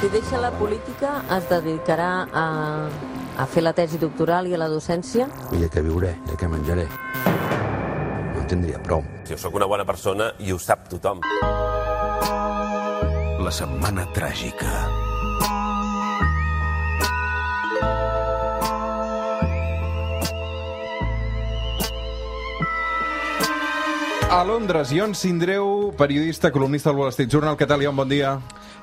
Si deixa la política, es dedicarà a, a fer la tesi doctoral i a la docència? I de què viuré, de què menjaré. No en tindria prou. Jo sóc una bona persona i ho sap tothom. La setmana tràgica. A Londres, Ion Sindreu, periodista, columnista del Wall Street Journal. Què tal, Ion? Bon dia.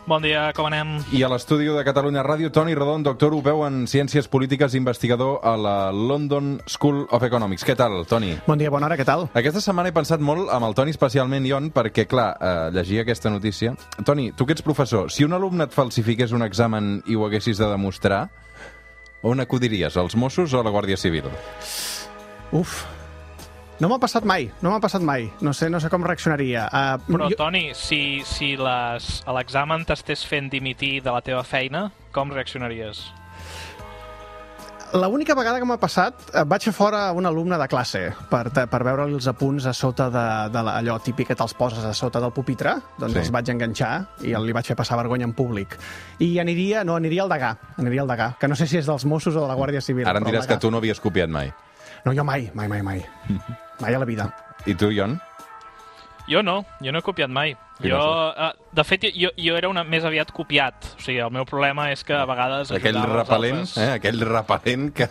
Bon dia, com anem? I a l'estudi de Catalunya Ràdio, Toni Rodon, doctor europeu en Ciències Polítiques i investigador a la London School of Economics. Què tal, Toni? Bon dia, bona hora, què tal? Aquesta setmana he pensat molt amb el Toni, especialment Ion, perquè, clar, eh, llegia aquesta notícia. Toni, tu que ets professor, si un alumne et falsifiqués un examen i ho haguessis de demostrar, on acudiries, als Mossos o a la Guàrdia Civil? Uf, no m'ha passat mai, no m'ha passat mai. No sé, no sé com reaccionaria. Uh, Però, Toni, si, si les, a l'examen t'estés fent dimitir de la teva feina, com reaccionaries? L'única vegada que m'ha passat, eh, vaig a fora a un alumne de classe per, per veure els apunts a sota de, de la- allò típic que te'ls poses a sota del pupitre, doncs Sí. els vaig enganxar i li vaig fer passar vergonya en públic. I aniria, no, aniria al degà, aniria al degà, que no sé si és dels Mossos o de la Guàrdia Civil. Ara em però diràs que tu no havies copiat mai. No, jo mai, mai, mai, mai. Mai a la vida. I tu, Ion? Jo no, jo no he copiat mai. Jo, no uh, de fet, jo, jo era una, més aviat copiat. O sigui, el meu problema és que a vegades... Aquell repel·lent, altres. eh? aquell repel·lent que,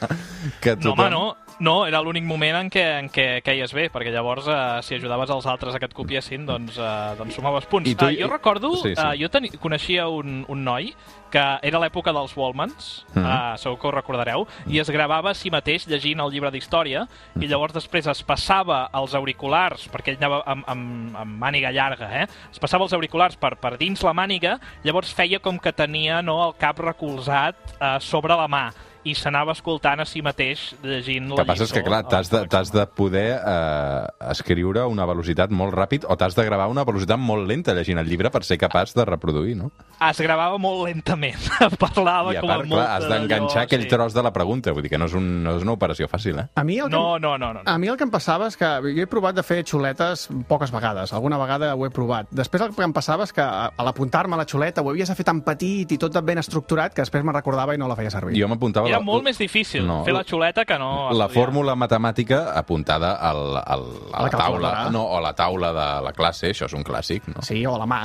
que No, tothom... home, no. No, era l'únic moment en què, en què queies bé, perquè llavors, eh, si ajudaves als altres a que et copiessin, doncs, eh, doncs sumaves punts. I tu- Eh, jo recordo, Sí, sí. eh, jo teni, coneixia un, un noi que era l'època dels Wallmans, Mhm. eh, segur que ho recordareu, i es gravava a si mateix llegint el llibre d'història, Mhm. i llavors després es passava els auriculars, perquè ell anava amb, amb, amb màniga llarga, eh? es passava els auriculars per, per dins la màniga, llavors feia com que tenia no, el cap recolzat eh, sobre la mà, i s'anava escoltant a si mateix llegint la que passa és que, clar, t'has de, t'has de poder eh, escriure a una velocitat molt ràpid o t'has de gravar a una velocitat molt lenta llegint el llibre per ser capaç de reproduir, no? es gravava molt lentament. Parlava I a com part, a clar, has d'enganxar aquell sí. tros de la pregunta. Vull dir que no és, un, no és una operació fàcil, eh? A mi el que No, no, no, no. A mi el que em passava és que jo he provat de fer xuletes poques vegades. Alguna vegada ho he provat. Després el que em passava és que a a l'apuntar-me a la xuleta ho havies de fer tan petit i tot ben estructurat que després me'n recordava i no la feia servir. Jo m'apuntava... Era la- molt més difícil No. fer la xuleta que no... la estudiar. fórmula matemàtica apuntada al, al, a A la la taula, no, o a la taula de la classe, això és un clàssic, no? Sí, o a la mà.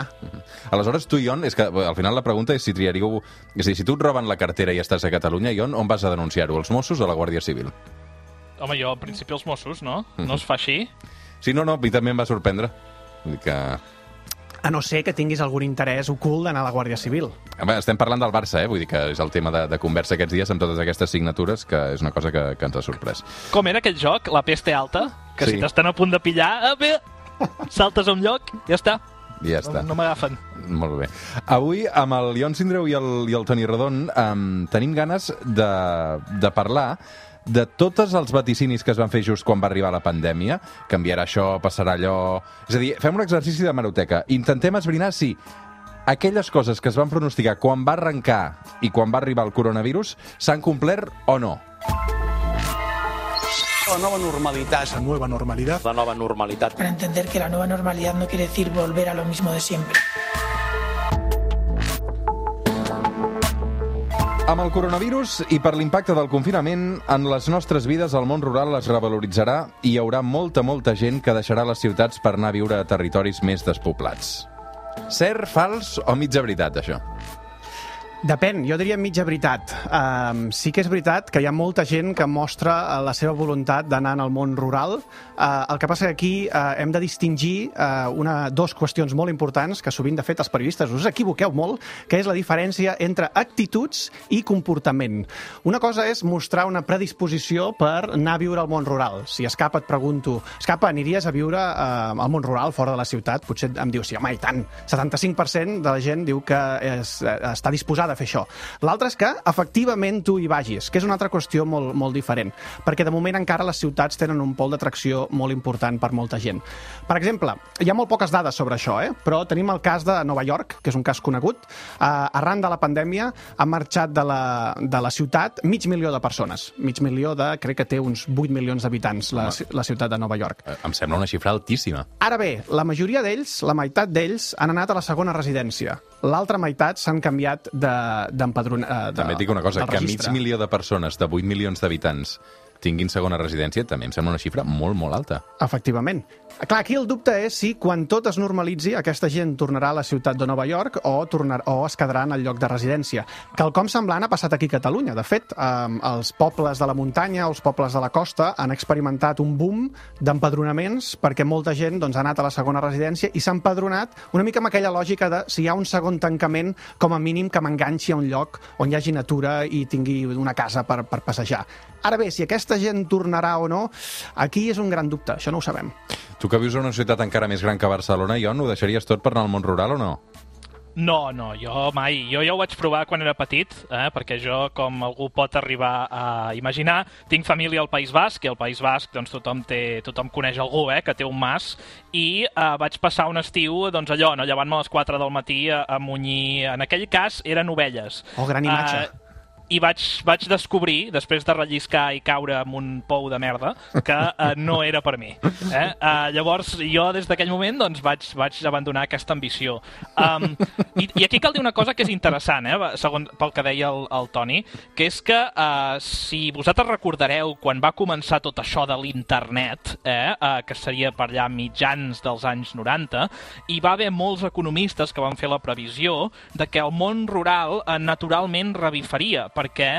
Aleshores, tu, Ion, és que al final la pregunta és si triaríeu... És a dir, si tu et roben la cartera i estàs a Catalunya, Ion, on vas a denunciar-ho, als Mossos o a la Guàrdia Civil? Home, jo, al principi els Mossos, no? No es fa així? Sí, no, no, mi també em va sorprendre. Vull dir que... A no ser que tinguis algun interès ocult d'anar a la Guàrdia Civil. Home, estem parlant del Barça, eh? Vull dir que és el tema de, de conversa aquests dies amb totes aquestes signatures, que és una cosa que, que ens ha sorprès. Com era aquell joc, la peste alta? Que Sí. si t'estan a punt de pillar, ah, bé, saltes a un lloc, ja està. I ja està. No, no m'agafen. Molt bé. Avui, amb el Ion Sindreu i el, i el Toni Rodon, um, tenim ganes de, de parlar de tots els vaticinis que es van fer just quan va arribar la pandèmia, canviarà això, passarà allò... És a dir, fem un exercici de maroteca. Intentem esbrinar si aquelles coses que es van pronosticar quan va arrencar i quan va arribar el coronavirus s'han complert o no. La nova normalitat. La nueva normalidad. La nova normalitat. Para entender que la nueva normalidad no quiere decir volver a lo mismo de siempre. Amb el coronavirus i per l'impacte del confinament, en les nostres vides el món rural es revaloritzarà i hi haurà molta, molta gent que deixarà les ciutats per anar a viure a territoris més despoblats. Cert, fals o mitja veritat, això? Depèn, jo diria mitja veritat. Um, sí que és veritat que hi ha molta gent que mostra eh, la seva voluntat d'anar el món rural. Uh, el que passa que aquí uh, hem de distingir uh, una, dos qüestions molt importants que sovint, de fet, els periodistes us equivoqueu molt, que és la diferència entre actituds i comportament. Una cosa és mostrar una predisposició per anar a viure al món rural. Si Escapa et pregunto, Escapa, aniries a viure uh, al món rural, fora de la ciutat? Potser em dius, sí, home, i tant. 75% de la gent diu que és, està disposada de fer això. L'altre és que efectivament tu hi vagis, que és una altra qüestió molt, molt diferent, perquè de moment encara les ciutats tenen un pol d'atracció molt important per molta gent. Per exemple, hi ha molt poques dades sobre això, eh? però tenim el cas de Nova York, que és un cas conegut. Eh, arran de la pandèmia ha marxat de la, de la ciutat mig milió de persones. Mig milió de, crec que té uns 8 milions d'habitants, la, la ciutat de Nova York. Eh, Em sembla una xifra altíssima. Ara bé, la majoria d'ells, la meitat d'ells, han anat a la segona residència. L'altra meitat s'han canviat de- d'empadron... De, de, També et dic una cosa, que mig milió de persones de 8 milions d'habitants tinguin segona residència també em sembla una xifra molt, molt alta. Efectivament. Clar, aquí el dubte és si quan tot es normalitzi aquesta gent tornarà a la ciutat de Nova York o, tornar, o es quedarà en el lloc de residència. Quelcom semblant ha passat aquí a Catalunya. De fet, eh, els pobles de la muntanya, els pobles de la costa, han experimentat un boom d'empadronaments perquè molta gent doncs, ha anat a la segona residència i s'ha empadronat una mica amb aquella lògica de si hi ha un segon tancament, com a mínim que m'enganxi a un lloc on hi hagi natura i tingui una casa per, per passejar. Ara bé, si aquesta gent tornarà o no, aquí és un gran dubte, això no ho sabem. Tu que vius en una ciutat encara més gran que Barcelona, Ion, ho deixaries tot per anar al món rural o no? No, no, jo mai. Jo ja ho vaig provar quan era petit, eh, perquè jo, com algú pot arribar a imaginar, tinc família al País Basc, i al País Basc doncs, tothom, té, tothom coneix algú eh, que té un mas, i eh, vaig passar un estiu, doncs allò, no, llevant-me a les 4 del matí a, a munyir... En aquell cas eren ovelles. Oh, gran imatge. Eh, i vaig, vaig descobrir, després de relliscar i caure en un pou de merda, que uh, no era per mi. Eh? Uh, llavors, jo des d'aquell moment doncs, vaig, vaig abandonar aquesta ambició. Um, i, I aquí cal dir una cosa que és interessant, eh? segons pel que deia el, el Toni, que és que uh, si vosaltres recordareu quan va començar tot això de l'internet, eh? uh, que seria per allà mitjans dels anys 90, hi va haver molts economistes que van fer la previsió de que el món rural uh, naturalment revifaria, perquè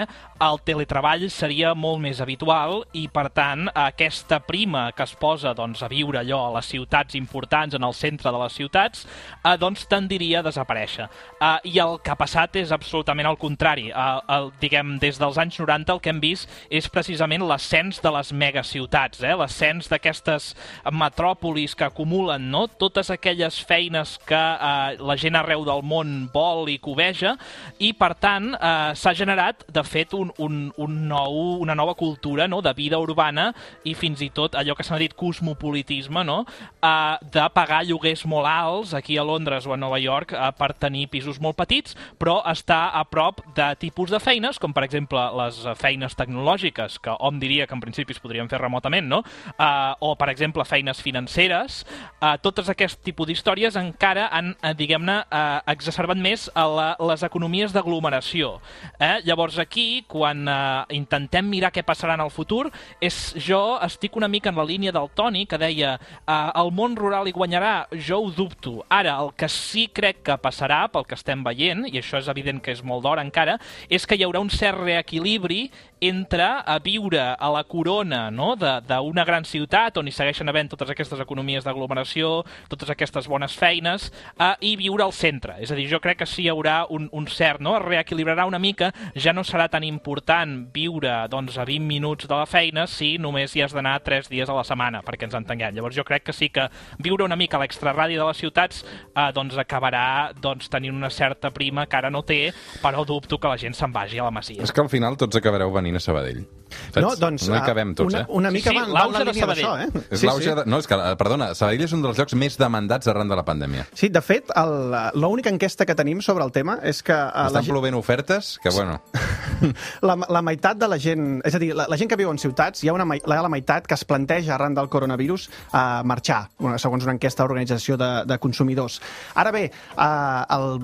el teletreball seria molt més habitual i, per tant, aquesta prima que es posa doncs, a viure allò a les ciutats importants, en el centre de les ciutats, eh, doncs tendiria a desaparèixer. Eh, I el que ha passat és absolutament el contrari. Eh, el, diguem, des dels anys 90 el que hem vist és precisament l'ascens de les megaciutats, eh? l'ascens d'aquestes metròpolis que acumulen no? totes aquelles feines que eh, la gent arreu del món vol i coveja, i, per tant, eh, s'ha generat, de fet, un, un, un nou, una nova cultura no? de vida urbana i fins i tot allò que s'ha dit cosmopolitisme, no? eh, de pagar lloguers molt alts aquí a Londres o a Nova York eh, per tenir pisos molt petits, però estar a prop de tipus de feines, com per exemple les feines tecnològiques, que hom diria que en principi es podrien fer remotament, no? Eh, o, per exemple, feines financeres, eh, totes aquest tipus d'històries encara han, diguem-ne, eh, exacerbat més a la, les economies d'aglomeració. Eh? Llavors aquí, quan eh, intentem mirar què passarà en el futur, és jo estic una mica en la línia del Toni, que deia eh, el món rural hi guanyarà, jo ho dubto. Ara, el que sí crec que passarà, pel que estem veient, i això és evident que és molt d'hora encara, és que hi haurà un cert reequilibri entre a viure a la corona no? d'una gran ciutat on hi segueixen havent totes aquestes economies d'aglomeració, totes aquestes bones feines, eh, i viure al centre. És a dir, jo crec que sí hi haurà un, un cert, no? es reequilibrarà una mica, ja no serà tan important viure doncs, a 20 minuts de la feina si només hi has d'anar 3 dies a la setmana, perquè ens entenguem. Llavors jo crec que sí que viure una mica a l'extraradi de les ciutats eh, doncs acabarà doncs, tenint una certa prima que ara no té, però dubto que la gent se'n vagi a la Masia. És que al final tots acabareu venint a Sabadell. Saps? No, doncs, no hi ah, cabem tots, una, eh? una mica Sí, sí, la de línia d'això, eh? És Sí, sí. de... No, és que, eh, perdona, Sabadell és un dels llocs més demandats arran de la pandèmia. Sí, de fet, el- l'única enquesta que tenim sobre el tema és que... eh, Estan gent- plovent ofertes que, bueno... la, la meitat de la gent... És a dir, la, la gent que viu en ciutats, hi ha una, ha la meitat que es planteja arran del coronavirus a marxar, segons una enquesta d'organització de, de consumidors. Ara bé, eh, el,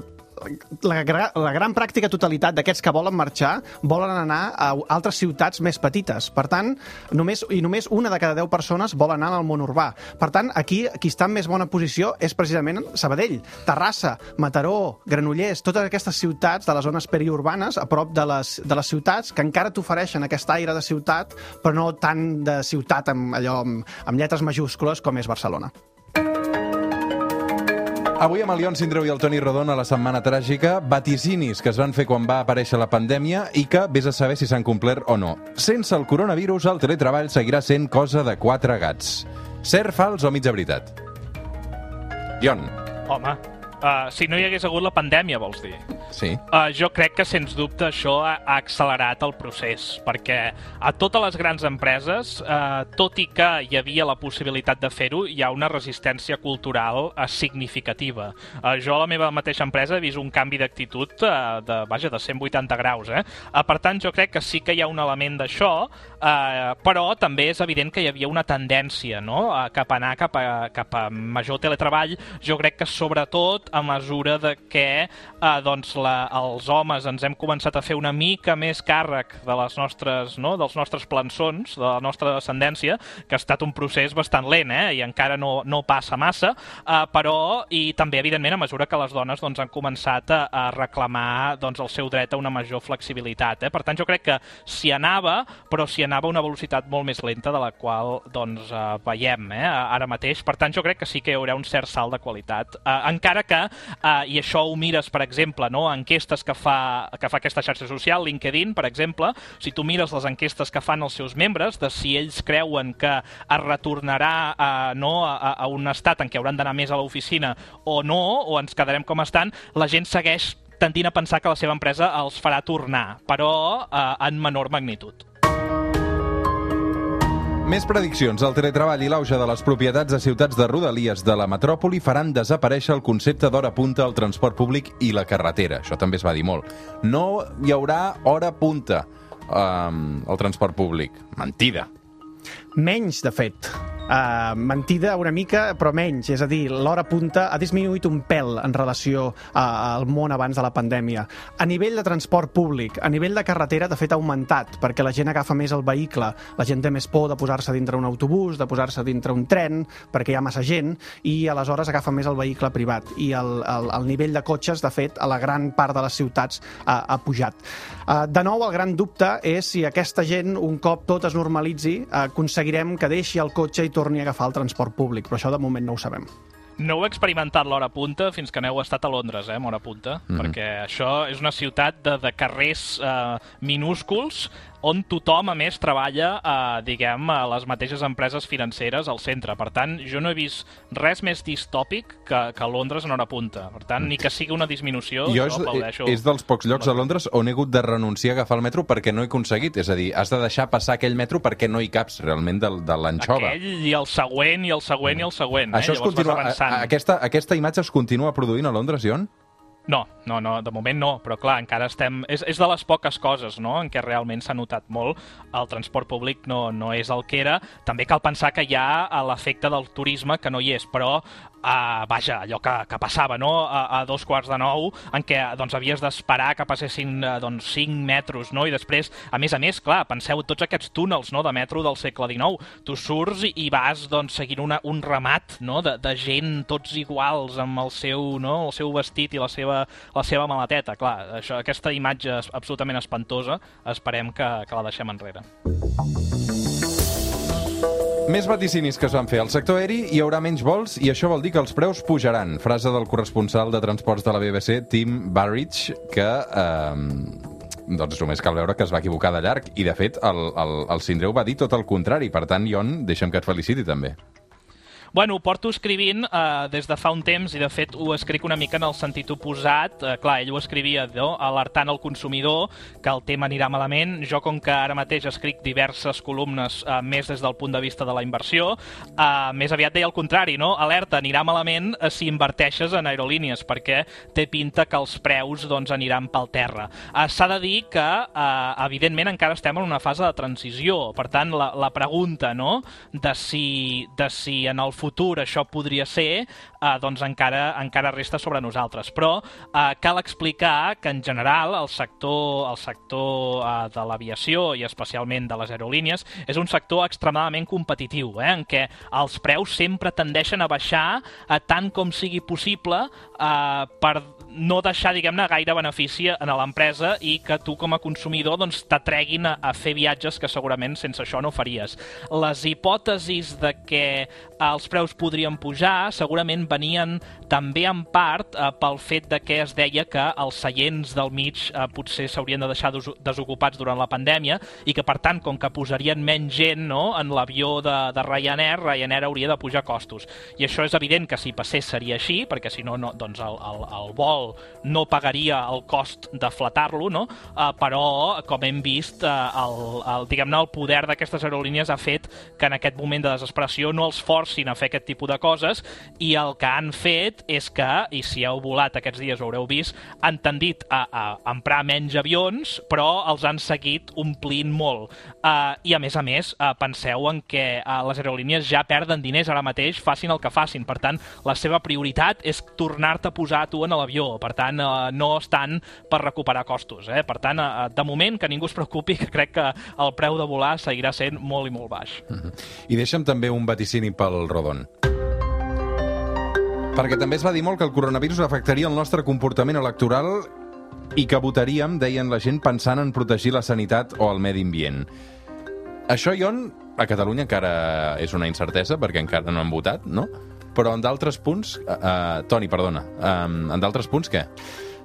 la, la gran pràctica totalitat d'aquests que volen marxar volen anar a altres ciutats més petites. Per tant, només, i només una de cada 10 persones vol anar al món urbà. Per tant, aquí qui està en més bona posició és precisament Sabadell, Terrassa, Mataró, Granollers, totes aquestes ciutats de les zones periurbanes a prop de les, de les ciutats que encara t'ofereixen aquest aire de ciutat, però no tant de ciutat amb, allò, amb, amb lletres majúscules com és Barcelona. Avui amb el Lion Sindreu i el Toni Rodon a la Setmana Tràgica, vaticinis que es van fer quan va aparèixer la pandèmia i que vés a saber si s'han complert o no. Sense el coronavirus, el teletreball seguirà sent cosa de quatre gats. Cert, fals o mitja veritat? Ion, Home, Uh, si no hi hagués hagut la pandèmia, vols dir? Sí. Uh, jo crec que, sens dubte, això ha, ha accelerat el procés, perquè a totes les grans empreses, uh, tot i que hi havia la possibilitat de fer-ho, hi ha una resistència cultural uh, significativa. Uh, jo a la meva mateixa empresa he vist un canvi d'actitud uh, de, vaja, de 180 graus. Eh? Uh, per tant, jo crec que sí que hi ha un element d'això, uh, però també és evident que hi havia una tendència no? uh, cap a anar cap a, cap a major teletreball. Jo crec que, sobretot, a mesura de que eh, doncs la, els homes ens hem començat a fer una mica més càrrec de les nostres, no? dels nostres plançons, de la nostra descendència, que ha estat un procés bastant lent eh? i encara no, no passa massa, eh, però i també, evidentment, a mesura que les dones doncs, han començat a, a reclamar doncs, el seu dret a una major flexibilitat. Eh? Per tant, jo crec que s'hi anava, però s'hi anava a una velocitat molt més lenta de la qual doncs, eh, veiem eh? ara mateix. Per tant, jo crec que sí que hi haurà un cert salt de qualitat. Eh, encara que, eh, i això ho mires, per exemple, no? enquestes que fa, que fa aquesta xarxa social, LinkedIn, per exemple, si tu mires les enquestes que fan els seus membres de si ells creuen que es retornarà a, no, a, a un estat en què hauran d'anar més a l'oficina o no, o ens quedarem com estan, la gent segueix tendint a pensar que la seva empresa els farà tornar, però eh, en menor magnitud. Més prediccions. El teletreball i l'auge de les propietats de ciutats de rodalies de la metròpoli faran desaparèixer el concepte d'hora punta al transport públic i la carretera. Això també es va dir molt. No hi haurà hora punta um, al transport públic. Mentida. Menys, de fet. Uh, mentida una mica, però menys. És a dir, l'hora punta ha disminuït un pèl en relació a, al món abans de la pandèmia. A nivell de transport públic, a nivell de carretera, de fet, ha augmentat, perquè la gent agafa més el vehicle, la gent té més por de posar-se dintre un autobús, de posar-se dintre un tren, perquè hi ha massa gent, i aleshores agafa més el vehicle privat. I el, el, el nivell de cotxes, de fet, a la gran part de les ciutats ha, ha pujat. Uh, de nou, el gran dubte és si aquesta gent, un cop tot es normalitzi, uh, aconseguirem que deixi el cotxe i torni a agafar el transport públic, però això de moment no ho sabem. No heu experimentat l'hora punta fins que n'heu estat a Londres, eh, amb hora punta, mm -hmm. perquè això és una ciutat de, de carrers eh, minúsculs on tothom, a més, treballa, eh, diguem, a les mateixes empreses financeres al centre. Per tant, jo no he vist res més distòpic que, que Londres en hora punta. Per tant, ni que sigui una disminució, jo, és, aplaudeixo. És dels pocs llocs a Londres on he hagut de renunciar a agafar el metro perquè no he aconseguit. És a dir, has de deixar passar aquell metro perquè no hi caps realment de, de l'anxova. Aquell i el següent, i el següent, i el següent. Això eh? es continua, a, aquesta, aquesta imatge es continua produint a Londres, Ion? No, no, no, de moment no, però clar, encara estem... És, és de les poques coses no? en què realment s'ha notat molt. El transport públic no, no és el que era. També cal pensar que hi ha l'efecte del turisme, que no hi és, però uh, vaja, allò que, que passava no? a, a dos quarts de nou, en què doncs, havies d'esperar que passessin uh, doncs, 5 metres, no? i després, a més a més, clar, penseu tots aquests túnels no? de metro del segle XIX, tu surts i, i vas doncs, seguint una, un ramat no? de, de gent tots iguals amb el seu, no? el seu vestit i la seva, la seva maleteta, clar, això, aquesta imatge absolutament espantosa, esperem que, que la deixem enrere. Més vaticinis que es van fer al sector aeri, hi haurà menys vols i això vol dir que els preus pujaran. Frase del corresponsal de transports de la BBC, Tim Barrich, que eh, doncs només cal veure que es va equivocar de llarg i, de fet, el, el, el Sindreu va dir tot el contrari. Per tant, Ion, deixa'm que et feliciti també. Bueno, ho porto escrivint eh, des de fa un temps i, de fet, ho escric una mica en el sentit oposat. Eh, clar, ell ho escrivia no? alertant el consumidor que el tema anirà malament. Jo, com que ara mateix escric diverses columnes eh, més des del punt de vista de la inversió, eh, més aviat deia el contrari, no? Alerta, anirà malament eh, si inverteixes en aerolínies, perquè té pinta que els preus doncs, aniran pel terra. Eh, S'ha de dir que, eh, evidentment, encara estem en una fase de transició. Per tant, la, la pregunta no? de, si, de si en el futur això podria ser, eh, doncs encara, encara resta sobre nosaltres. Però eh, cal explicar que, en general, el sector, el sector eh, de l'aviació i especialment de les aerolínies és un sector extremadament competitiu, eh, en què els preus sempre tendeixen a baixar eh, tant com sigui possible eh, per no deixar, diguem-ne, gaire benefici a l'empresa i que tu com a consumidor doncs, t'atreguin a, a fer viatges que segurament sense això no faries. Les hipòtesis de que els preus podrien pujar segurament venien també en part eh, pel fet de que es deia que els seients del mig eh, potser s'haurien de deixar des desocupats durant la pandèmia i que, per tant, com que posarien menys gent no, en l'avió de, de Ryanair, Ryanair hauria de pujar costos. I això és evident que si passés seria així, perquè si no, no doncs el, el, el vol no pagaria el cost de flatar-lo, no? Uh, però, com hem vist, uh, el, el, diguem-ne, el poder d'aquestes aerolínies ha fet que en aquest moment de desesperació no els forcin a fer aquest tipus de coses i el que han fet és que, i si heu volat aquests dies ho haureu vist, han tendit a, a emprar menys avions, però els han seguit omplint molt. Uh, I a més a més, uh, penseu en que uh, les aerolínies ja perden diners ara mateix, facin el que facin. Per tant, la seva prioritat és tornar-te a posar tu en l'avió. Per tant, uh, no estan per recuperar costos. Eh? Per tant, uh, de moment, que ningú es preocupi, que crec que el preu de volar seguirà sent molt i molt baix. Uh -huh. I deixa'm també un vaticini pel Rodon. Perquè també es va dir molt que el coronavirus afectaria el nostre comportament electoral i que votaríem, deien la gent, pensant en protegir la sanitat o el medi ambient. Això, Ion, a Catalunya encara és una incertesa, perquè encara no han votat, no? Però en d'altres punts... Uh, uh, Toni, perdona. Um, en d'altres punts, què?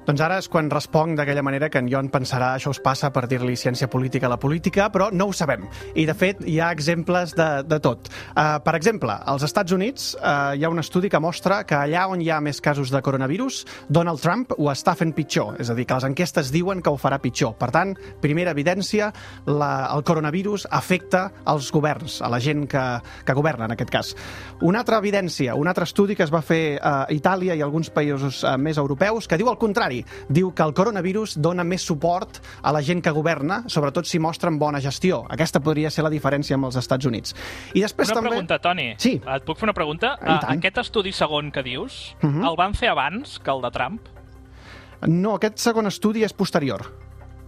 Doncs ara és quan responc d'aquella manera que en Jon pensarà això us passa per dir-li ciència política a la política, però no ho sabem. I, de fet, hi ha exemples de, de tot. Uh, per exemple, als Estats Units uh, hi ha un estudi que mostra que allà on hi ha més casos de coronavirus, Donald Trump ho està fent pitjor. És a dir, que les enquestes diuen que ho farà pitjor. Per tant, primera evidència, la, el coronavirus afecta els governs, a la gent que, que governa, en aquest cas. Una altra evidència, un altre estudi que es va fer a Itàlia i alguns països uh, més europeus, que diu el contrari contrari, diu que el coronavirus dona més suport a la gent que governa, sobretot si mostren bona gestió. Aquesta podria ser la diferència amb els Estats Units. I després una també... pregunta, Toni. Sí. Et puc fer una pregunta? Tant. Aquest estudi segon que dius, Mhm. el van fer abans que el de Trump? No, aquest segon estudi és posterior.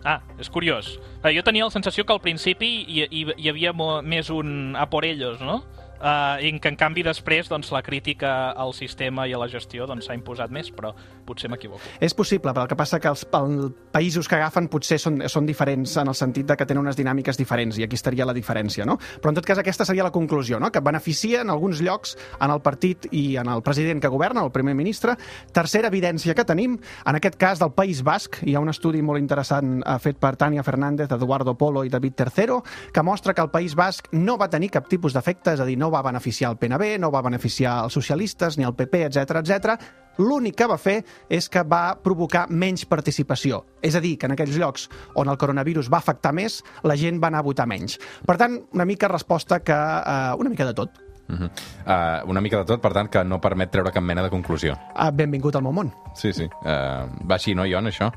Ah, és curiós. Eh, Jo tenia la sensació que al principi hi, hi, hi havia més un a por ellos, no? Uh, i que en canvi després doncs, la crítica al sistema i a la gestió doncs, s'ha imposat més, però potser m'equivoco. És possible, però el que passa que els, els països que agafen potser són, són diferents en el sentit de que tenen unes dinàmiques diferents, i aquí estaria la diferència, no? Però en tot cas aquesta seria la conclusió, no? Que beneficia en alguns llocs en el partit i en el president que governa, el primer ministre. Tercera evidència que tenim, en aquest cas del País Basc, hi ha un estudi molt interessant eh, fet per Tania Fernández, Eduardo Polo i David Tercero, que mostra que el País Basc no va tenir cap tipus d'efecte, és a dir, no va beneficiar el PNB, no va beneficiar els socialistes ni el PP, etc etc. L'únic que va fer és que va provocar menys participació. És a dir, que en aquells llocs on el coronavirus va afectar més, la gent va anar a votar menys. Per tant, una mica resposta que... Eh, una mica de tot. Uh -huh. uh, una mica de tot, per tant, que no permet treure cap mena de conclusió. Uh, benvingut al meu món. Sí, sí. Uh, va així, no, Ion, això?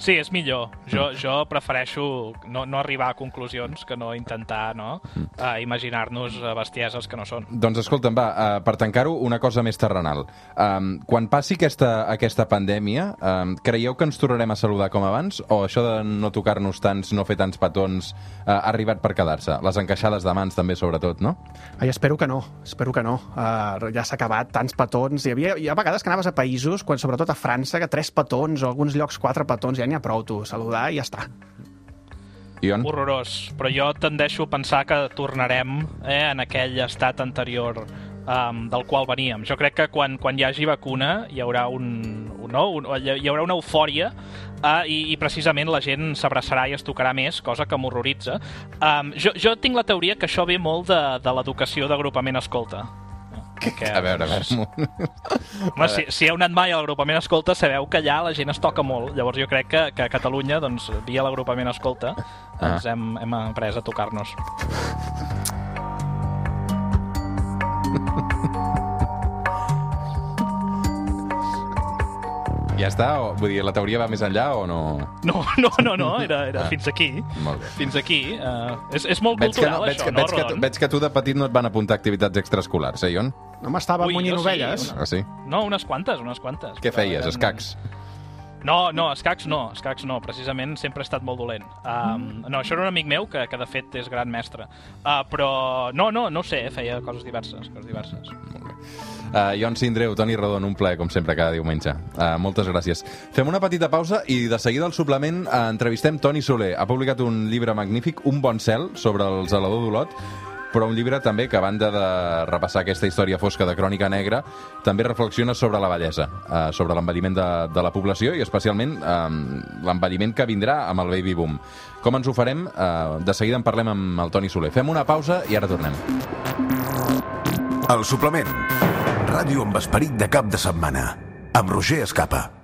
Sí, és millor. Jo, jo prefereixo no, no arribar a conclusions que no intentar no? Uh, imaginar-nos eh, bestieses que no són. Doncs escolta'm, va, uh, per tancar-ho, una cosa més terrenal. Um, quan passi aquesta, aquesta pandèmia, um, creieu que ens tornarem a saludar com abans? O això de no tocar-nos tants, no fer tants petons, uh, ha arribat per quedar-se? Les encaixades de mans també, sobretot, no? Ai, espero que no, espero que no. Uh, ja s'ha acabat, tants petons. Hi havia, hi ha vegades que anaves a països, quan sobretot a França, que tres petons o alguns llocs quatre petons, ja ha prou, tu. Saludar i ja està. Ion? Horrorós. Però jo tendeixo a pensar que tornarem eh, en aquell estat anterior um, del qual veníem. Jo crec que quan, quan hi hagi vacuna hi haurà, un, un, no? un, hi haurà una eufòria uh, i, i precisament la gent s'abraçarà i es tocarà més, cosa que m'horroritza. Um, jo, jo tinc la teoria que això ve molt de, de l'educació d'agrupament escolta. Que, A veure, a veure. Home, si, si heu anat mai a l'agrupament Escolta, sabeu que allà la gent es toca molt. Llavors jo crec que, que a Catalunya, doncs, via l'agrupament Escolta, doncs Ah. hem, hem après a tocar-nos. Ja està? O, vull dir, la teoria va més enllà o no? No, no, no, no era, era Ah. fins aquí. Molt bé. Fins aquí. Uh, és, és molt Veig que, cultural, no, veig, això, que, no, veig, que, veig que tu de petit no et van apuntar activitats extraescolars, eh, Ion? No m'estava munyint sí, ovelles. una- Ah, sí? No, unes quantes, unes quantes. Què feies, eren- escacs? No, no, escacs no, escacs no, precisament sempre he estat molt dolent. Um, no, això era un amic meu que, que de fet és gran mestre. Uh, però no, no, no ho sé, feia coses diverses, coses diverses. Uh, Ion Sindreu, Toni Rodon, un plaer, com sempre, cada diumenge. Uh, moltes gràcies. Fem una petita pausa i de seguida al suplement uh, entrevistem Toni Soler. Ha publicat un llibre magnífic, Un bon cel, sobre el zelador d'Olot, però un llibre també que, a banda de repassar aquesta història fosca de Crònica Negra, també reflexiona sobre la bellesa, eh, sobre l'envelliment de, de la població i especialment eh, l'envelliment que vindrà amb el baby boom. Com ens ho farem? Eh, de seguida en parlem amb el Toni Soler. Fem una pausa i ara tornem. El suplement. Ràdio amb esperit de cap de setmana. Amb Roger Escapa.